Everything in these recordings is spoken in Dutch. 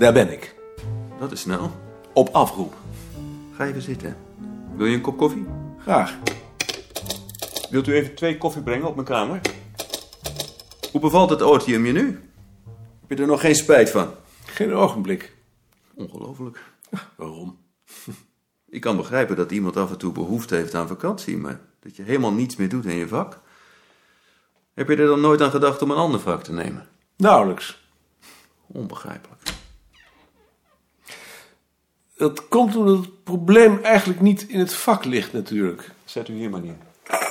Daar ben ik. Dat is snel. Op afroep. Ga even zitten. Wil je een kop koffie? Graag. Wilt u even twee koffie brengen op mijn kamer? Hoe bevalt het otium je nu? Heb je er nog geen spijt van? Geen ogenblik. Ongelooflijk. Waarom? Ik kan begrijpen dat iemand af en toe behoefte heeft aan vakantie, maar dat je helemaal niets meer doet in je vak. Heb je er dan nooit aan gedacht om een ander vak te nemen? Nauwelijks. Onbegrijpelijk. Dat komt omdat het probleem eigenlijk niet in het vak ligt natuurlijk. Zet u hier maar neer.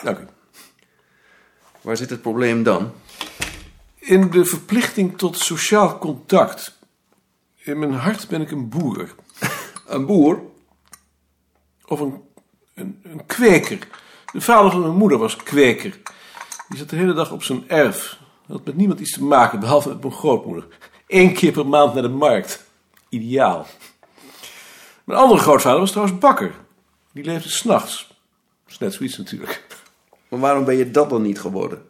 Dank u. Waar zit het probleem dan? In de verplichting tot sociaal contact. In mijn hart ben ik een boer. Een boer? Of een, een, een kweker. De vader van mijn moeder was kweker. Die zat de hele dag op zijn erf. Had met niemand iets te maken, behalve met mijn grootmoeder. Eén keer per maand naar de markt. Ideaal. Mijn andere grootvader was trouwens bakker. Die leefde s'nachts. Dat is net zoiets natuurlijk. Maar waarom ben je dat dan niet geworden?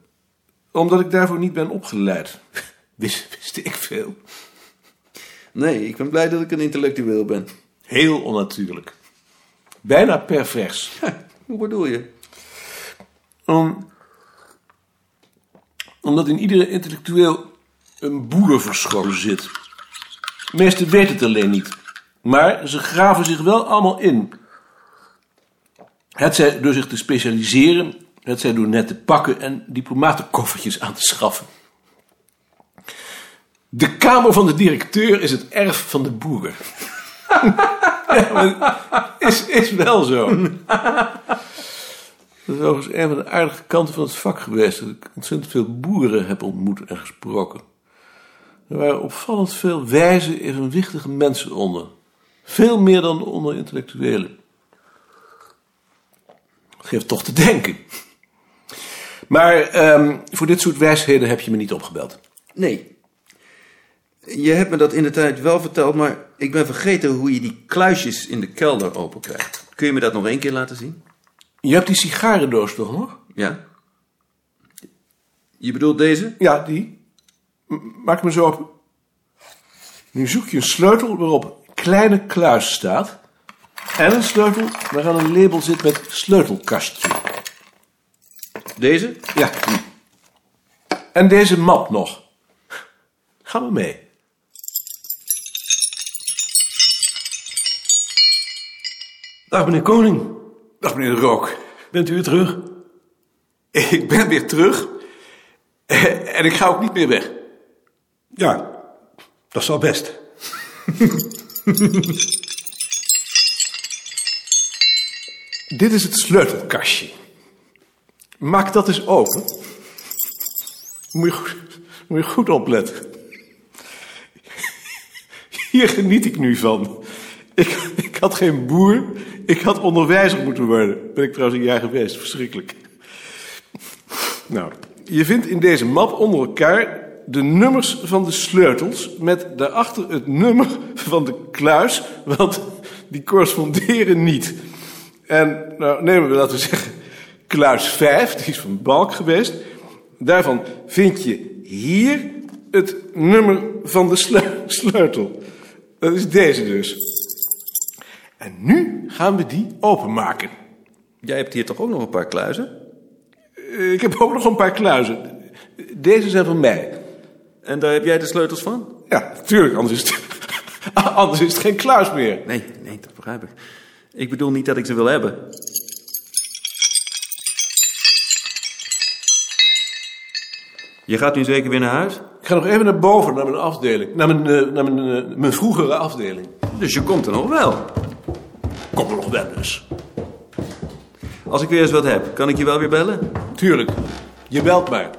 Omdat ik daarvoor niet ben opgeleid. Wist, wist ik veel. Nee, ik ben blij dat ik een intellectueel ben. Heel onnatuurlijk. Bijna pervers. Hoe bedoel je? Om, omdat in iedere intellectueel een boer verscholen zit. De meesten weten het alleen niet. Maar ze graven zich wel allemaal in. Het zij door zich te specialiseren, het zij door net te pakken en diplomatenkoffertjes aan te schaffen. De kamer van de directeur is het erf van de boeren. is, is wel zo. Dat is overigens een van de aardige kanten van het vak geweest. Dat ik ontzettend veel boeren heb ontmoet en gesproken. Er waren opvallend veel wijze, evenwichtige mensen onder. Veel meer dan onder intellectuelen. Dat geeft toch te denken. Maar ehm, voor dit soort wijsheden heb je me niet opgebeld. Nee. Je hebt me dat in de tijd wel verteld, maar ik ben vergeten hoe je die kluisjes in de kelder open krijgt. Kun je me dat nog één keer laten zien? Je hebt die sigarendoos toch nog? Ja. Je bedoelt deze? Ja, die. Maak hem eens open. Nu zoek je een sleutel waarop kleine kluis staat. En een sleutel waaraan een label zit met sleutelkastje. Deze? Ja. En deze map nog. Ga maar mee. Dag meneer Koning, Dag meneer de Rook. bent u weer terug? Ik ben weer terug. En ik ga ook niet meer weg. Ja, dat is wel best. Dit is het sleutelkastje. Maak dat eens open. Moet je goed, moet je goed opletten. Hier geniet ik nu van. Ik, ik had geen boer, ik had onderwijzer moeten worden. Ben ik trouwens een jaar geweest, verschrikkelijk. Nou, je vindt in deze map onder elkaar de nummers van de sleutels... met daarachter het nummer van de kluis, want die corresponderen niet. En nou nemen we, laten we zeggen, kluis 5, die is van Balk geweest. Daarvan vind je hier het nummer van de sleu- sleutel. Dat is deze dus. En nu gaan we die openmaken. Jij hebt hier toch ook nog een paar kluizen? Eh, Ik heb ook nog een paar kluizen. Deze zijn van mij. En daar heb jij de sleutels van? Ja, natuurlijk, anders is het, anders is het geen kluis meer. Nee, nee, dat begrijp ik. Ik bedoel niet dat ik ze wil hebben. Je gaat nu zeker weer naar huis? Ik ga nog even naar boven, naar mijn afdeling. Naar mijn, eh, naar mijn, eh, mijn vroegere afdeling. Dus je komt er nog wel. Kom er nog wel dus. Als ik weer eens wat heb, kan ik je wel weer bellen? Tuurlijk. Je belt maar.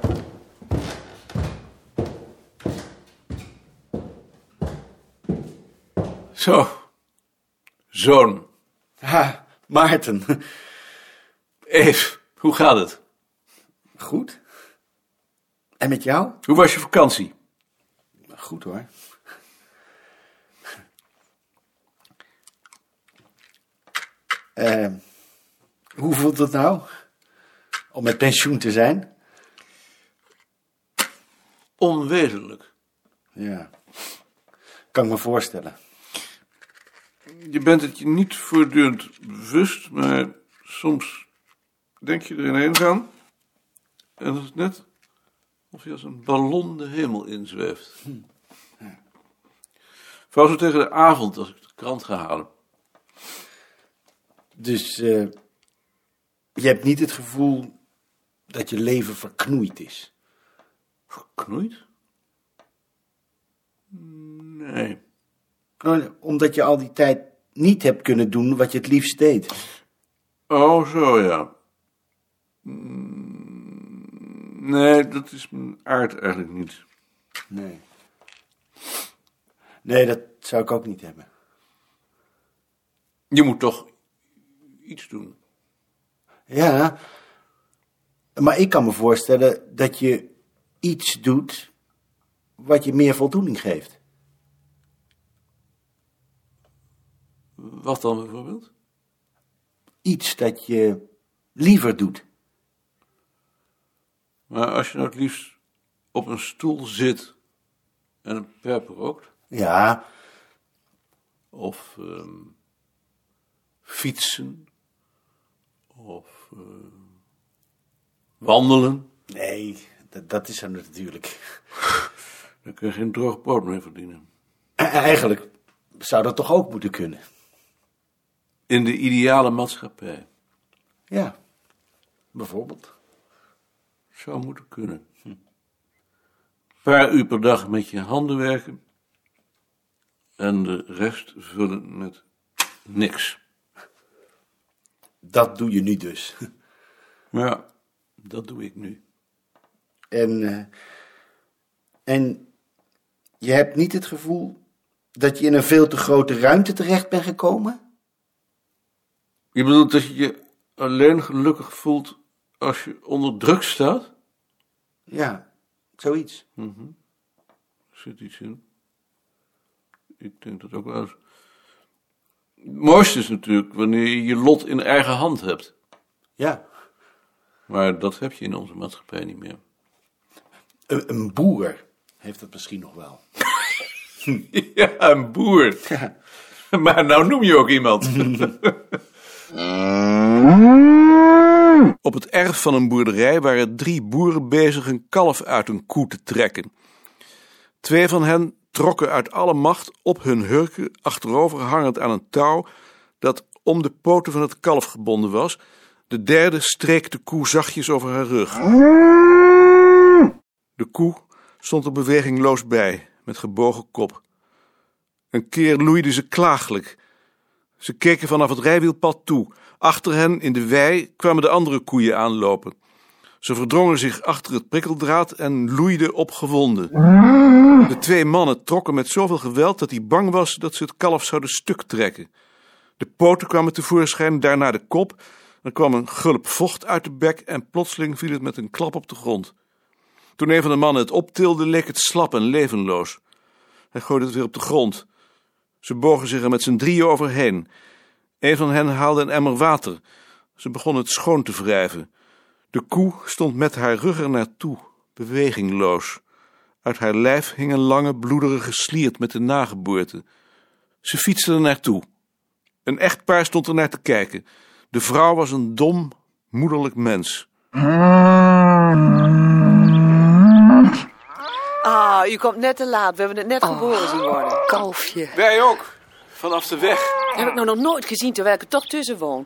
Zo. Zoon. Ha, Maarten. Eve, hoe gaat het? Goed. En met jou? Hoe was je vakantie? Goed hoor. Eh, hoe voelt het nou? Om met pensioen te zijn? Onwetelijk. Ja. kan ik me voorstellen. Je bent het je niet voortdurend bewust, maar soms denk je er ineens aan. En het is net of je als een ballon de hemel inzweeft. Vooral zo tegen de avond, als ik de krant ga halen. Dus eh, je hebt niet het gevoel dat je leven verknoeid is. Knoeit? Nee. Omdat je al die tijd niet hebt kunnen doen wat je het liefst deed. Oh, zo ja. Nee, dat is mijn aard eigenlijk niet. Nee. Nee, dat zou ik ook niet hebben. Je moet toch iets doen. Ja, maar ik kan me voorstellen dat je iets doet wat je meer voldoening geeft. Wat dan bijvoorbeeld? Iets dat je liever doet. Maar als je nou het liefst op een stoel zit en een pijp rookt, Ja, of ehm, fietsen, of eh, wandelen, nee, dat, dat is er natuurlijk. dan kun je geen droog brood meer verdienen. E- Eigenlijk zou dat toch ook moeten kunnen. In de ideale maatschappij Ja, bijvoorbeeld. zou moeten kunnen. Een paar uur per dag met je handen werken en de rest vullen met niks. Dat doe je nu dus. Maar ja, dat doe ik nu. En, eh, en je hebt niet het gevoel dat je in een veel te grote ruimte terecht bent gekomen? Je bedoelt dat je je alleen gelukkig voelt als je onder druk staat? Ja, zoiets. Er zit iets in. Ik denk dat ook wel eens. Het mooiste is natuurlijk wanneer je je lot in eigen hand hebt. Ja. Maar dat heb je in onze maatschappij niet meer. Een, een boer heeft dat misschien nog wel. Ja, een boer. Maar nou noem je ook iemand. Op het erf van een boerderij waren drie boeren bezig een kalf uit een koe te trekken. Twee van hen trokken uit alle macht op hun hurken achterover hangend aan een touw dat om de poten van het kalf gebonden was. De derde streek de koe zachtjes over haar rug. De koe stond er bewegingloos bij, met gebogen kop. Een keer loeide ze klaaglijk. Ze keken vanaf het rijwielpad toe. Achter hen in de wei kwamen de andere koeien aanlopen. Ze verdrongen zich achter het prikkeldraad en loeiden opgewonden. De twee mannen trokken met zoveel geweld dat hij bang was dat ze het kalf zouden stuk trekken. De poten kwamen tevoorschijn, daarna de kop. Er kwam een gulp vocht uit de bek en plotseling viel het met een klap op de grond. Toen een van de mannen het optilde, leek het slap en levenloos. Hij gooide het weer op de grond. Ze bogen zich er met z'n drieën overheen. Een van hen haalde een emmer water. Ze begon het schoon te wrijven. De koe stond met haar rug er naartoe, bewegingloos. Uit haar lijf hing een lange, bloederige sliert met de nageboorte. Ze fietste er naartoe. Een echtpaar stond er naar te kijken. De vrouw was een dom, moederlijk mens. U komt net te laat. We hebben het net geboren zien worden. Kalfje. Wij ook, vanaf de weg. Heb ik nou nog nooit gezien terwijl ik er toch tussen woon.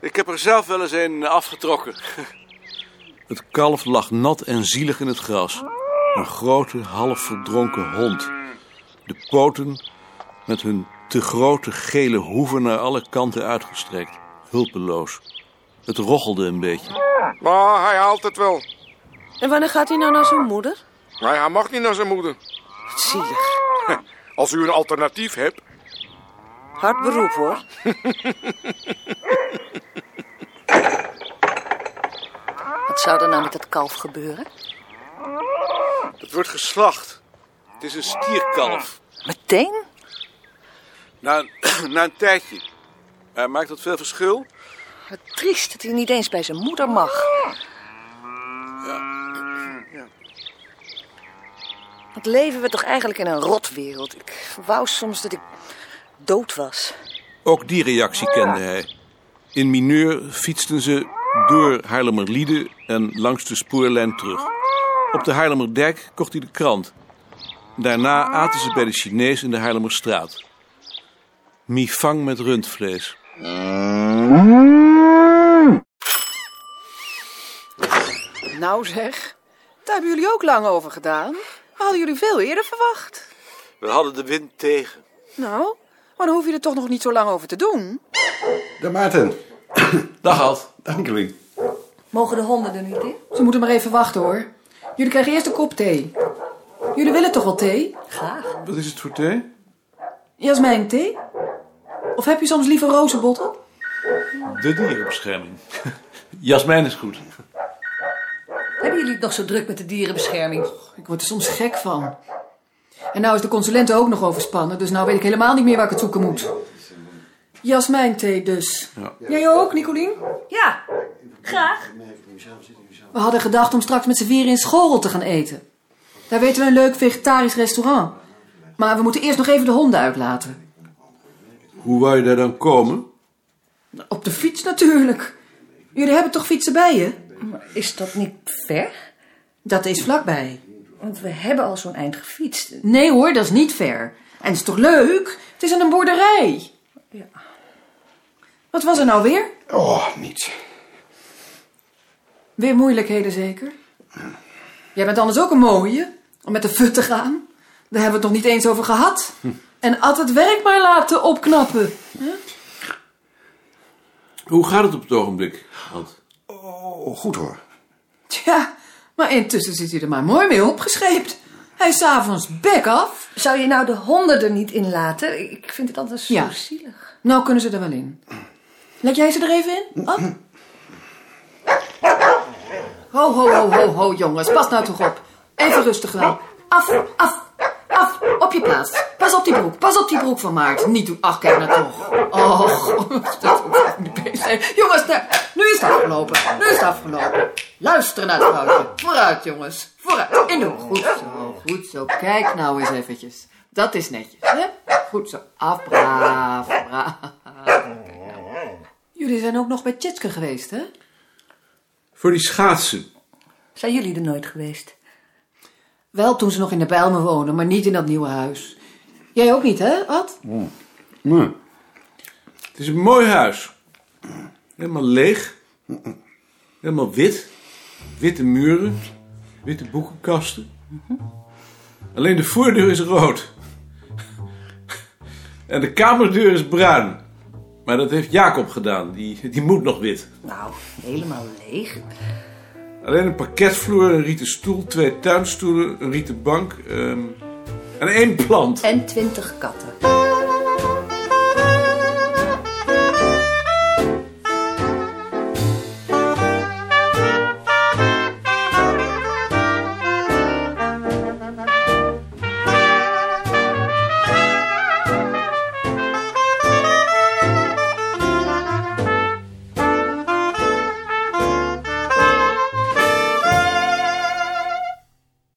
Ik heb er zelf wel eens een afgetrokken. Het kalf lag nat en zielig in het gras. Een grote, half verdronken hond. De poten met hun te grote gele hoeven naar alle kanten uitgestrekt. Hulpeloos. Het rochelde een beetje. Maar hij haalt het wel. En wanneer gaat hij nou naar zijn moeder? Maar hij mag niet naar zijn moeder. Zielig. Als u een alternatief hebt. Hard beroep hoor. Wat zou er nou met dat kalf gebeuren? Het wordt geslacht. Het is een stierkalf. Meteen? Na een, na een tijdje. Eh, maakt dat veel verschil? Wat triest dat hij niet eens bij zijn moeder mag. Wat leven we toch eigenlijk in een rotwereld. Ik wou soms dat ik dood was. Ook die reactie kende hij. In mineur fietsten ze door Haarlemmerliede en langs de spoorlijn terug. Op de Haarlemmerdijk kocht hij de krant. Daarna aten ze bij de Chinees in de Haarlemmerstraat. Mifang met rundvlees. Nou zeg, daar hebben jullie ook lang over gedaan. We hadden jullie veel eerder verwacht. We hadden de wind tegen. Nou, maar dan hoef je er toch nog niet zo lang over te doen. Dag Maarten. Dag Ad. Dag Nicolien. Mogen de honden er niet in? Ze moeten maar even wachten hoor. Jullie krijgen eerst een kop thee. Jullie willen toch wel thee? Graag. Wat is het voor thee? Jasmijn, thee? Of heb je soms liever rozenbotten? De dierenbescherming. Jasmijn is goed. Hebben jullie het nog zo druk met de dierenbescherming? Ik word er soms gek van. En nou is de consulente ook nog overspannen, dus nou weet ik helemaal niet meer waar ik het zoeken moet. Jasmijn thee dus. Ja. Jij ook, Nicolien? Ja, graag. We hadden gedacht om straks met z'n vieren in Schorel te gaan eten. Daar weten we een leuk vegetarisch restaurant. Maar we moeten eerst nog even de honden uitlaten. Hoe wou je daar dan komen? Op de fiets natuurlijk. Jullie hebben toch fietsen bij je? Maar is dat niet ver? Dat is vlakbij. Want we hebben al zo'n eind gefietst. Nee hoor, dat is niet ver. En het is toch leuk? Het is aan een boerderij. Ja. Wat was er nou weer? Oh, niets. Weer moeilijkheden zeker? Jij bent anders ook een mooie, om met de fut te gaan. Daar hebben we het nog niet eens over gehad. En had het werk maar laten opknappen. Hoe gaat het op het ogenblik? Ad? Oh, goed hoor. Tja, maar intussen zit hij er maar mooi mee opgescheept. Hij is s'avonds bek af. Zou je nou de honden er niet in laten? Ik vind het altijd zo Ja. zielig. Nou kunnen ze er wel in. Let jij ze er even in? Ho, ho, ho, ho, ho, jongens. Pas nou toch op. Even rustig wel. Af, af, af. Op je plaats. Pas op die broek. Pas op die broek van Maart. Niet doen. Ach, kijk nou toch. Oh, dat hoeft niet bezig zijn. Jongens, nou, nu is het afgelopen. Nu is het afgelopen. Luister naar het vrouwtje. Vooruit, jongens. Vooruit. In de hoek. Goed zo, goed zo. Kijk nou eens eventjes. Dat is netjes, hè? Goed zo. Af, braaf, braaf. Jullie zijn ook nog bij Tjitske geweest, hè? Voor die schaatsen. Zijn jullie er nooit geweest? Wel toen ze nog in de Bijlmer woonden, maar niet in dat nieuwe huis. Jij ook niet, hè, Ad? Nee. Het is een mooi huis. Helemaal leeg. Helemaal wit. Witte muren. Witte boekenkasten. Alleen de voordeur is rood. En de kamerdeur is bruin. Maar dat heeft Jacob gedaan. Die, die moet nog wit. Nou, helemaal leeg. Alleen een parketvloer, een rieten stoel, twee tuinstoelen, een rieten bank ehm, en één plant. En twintig katten.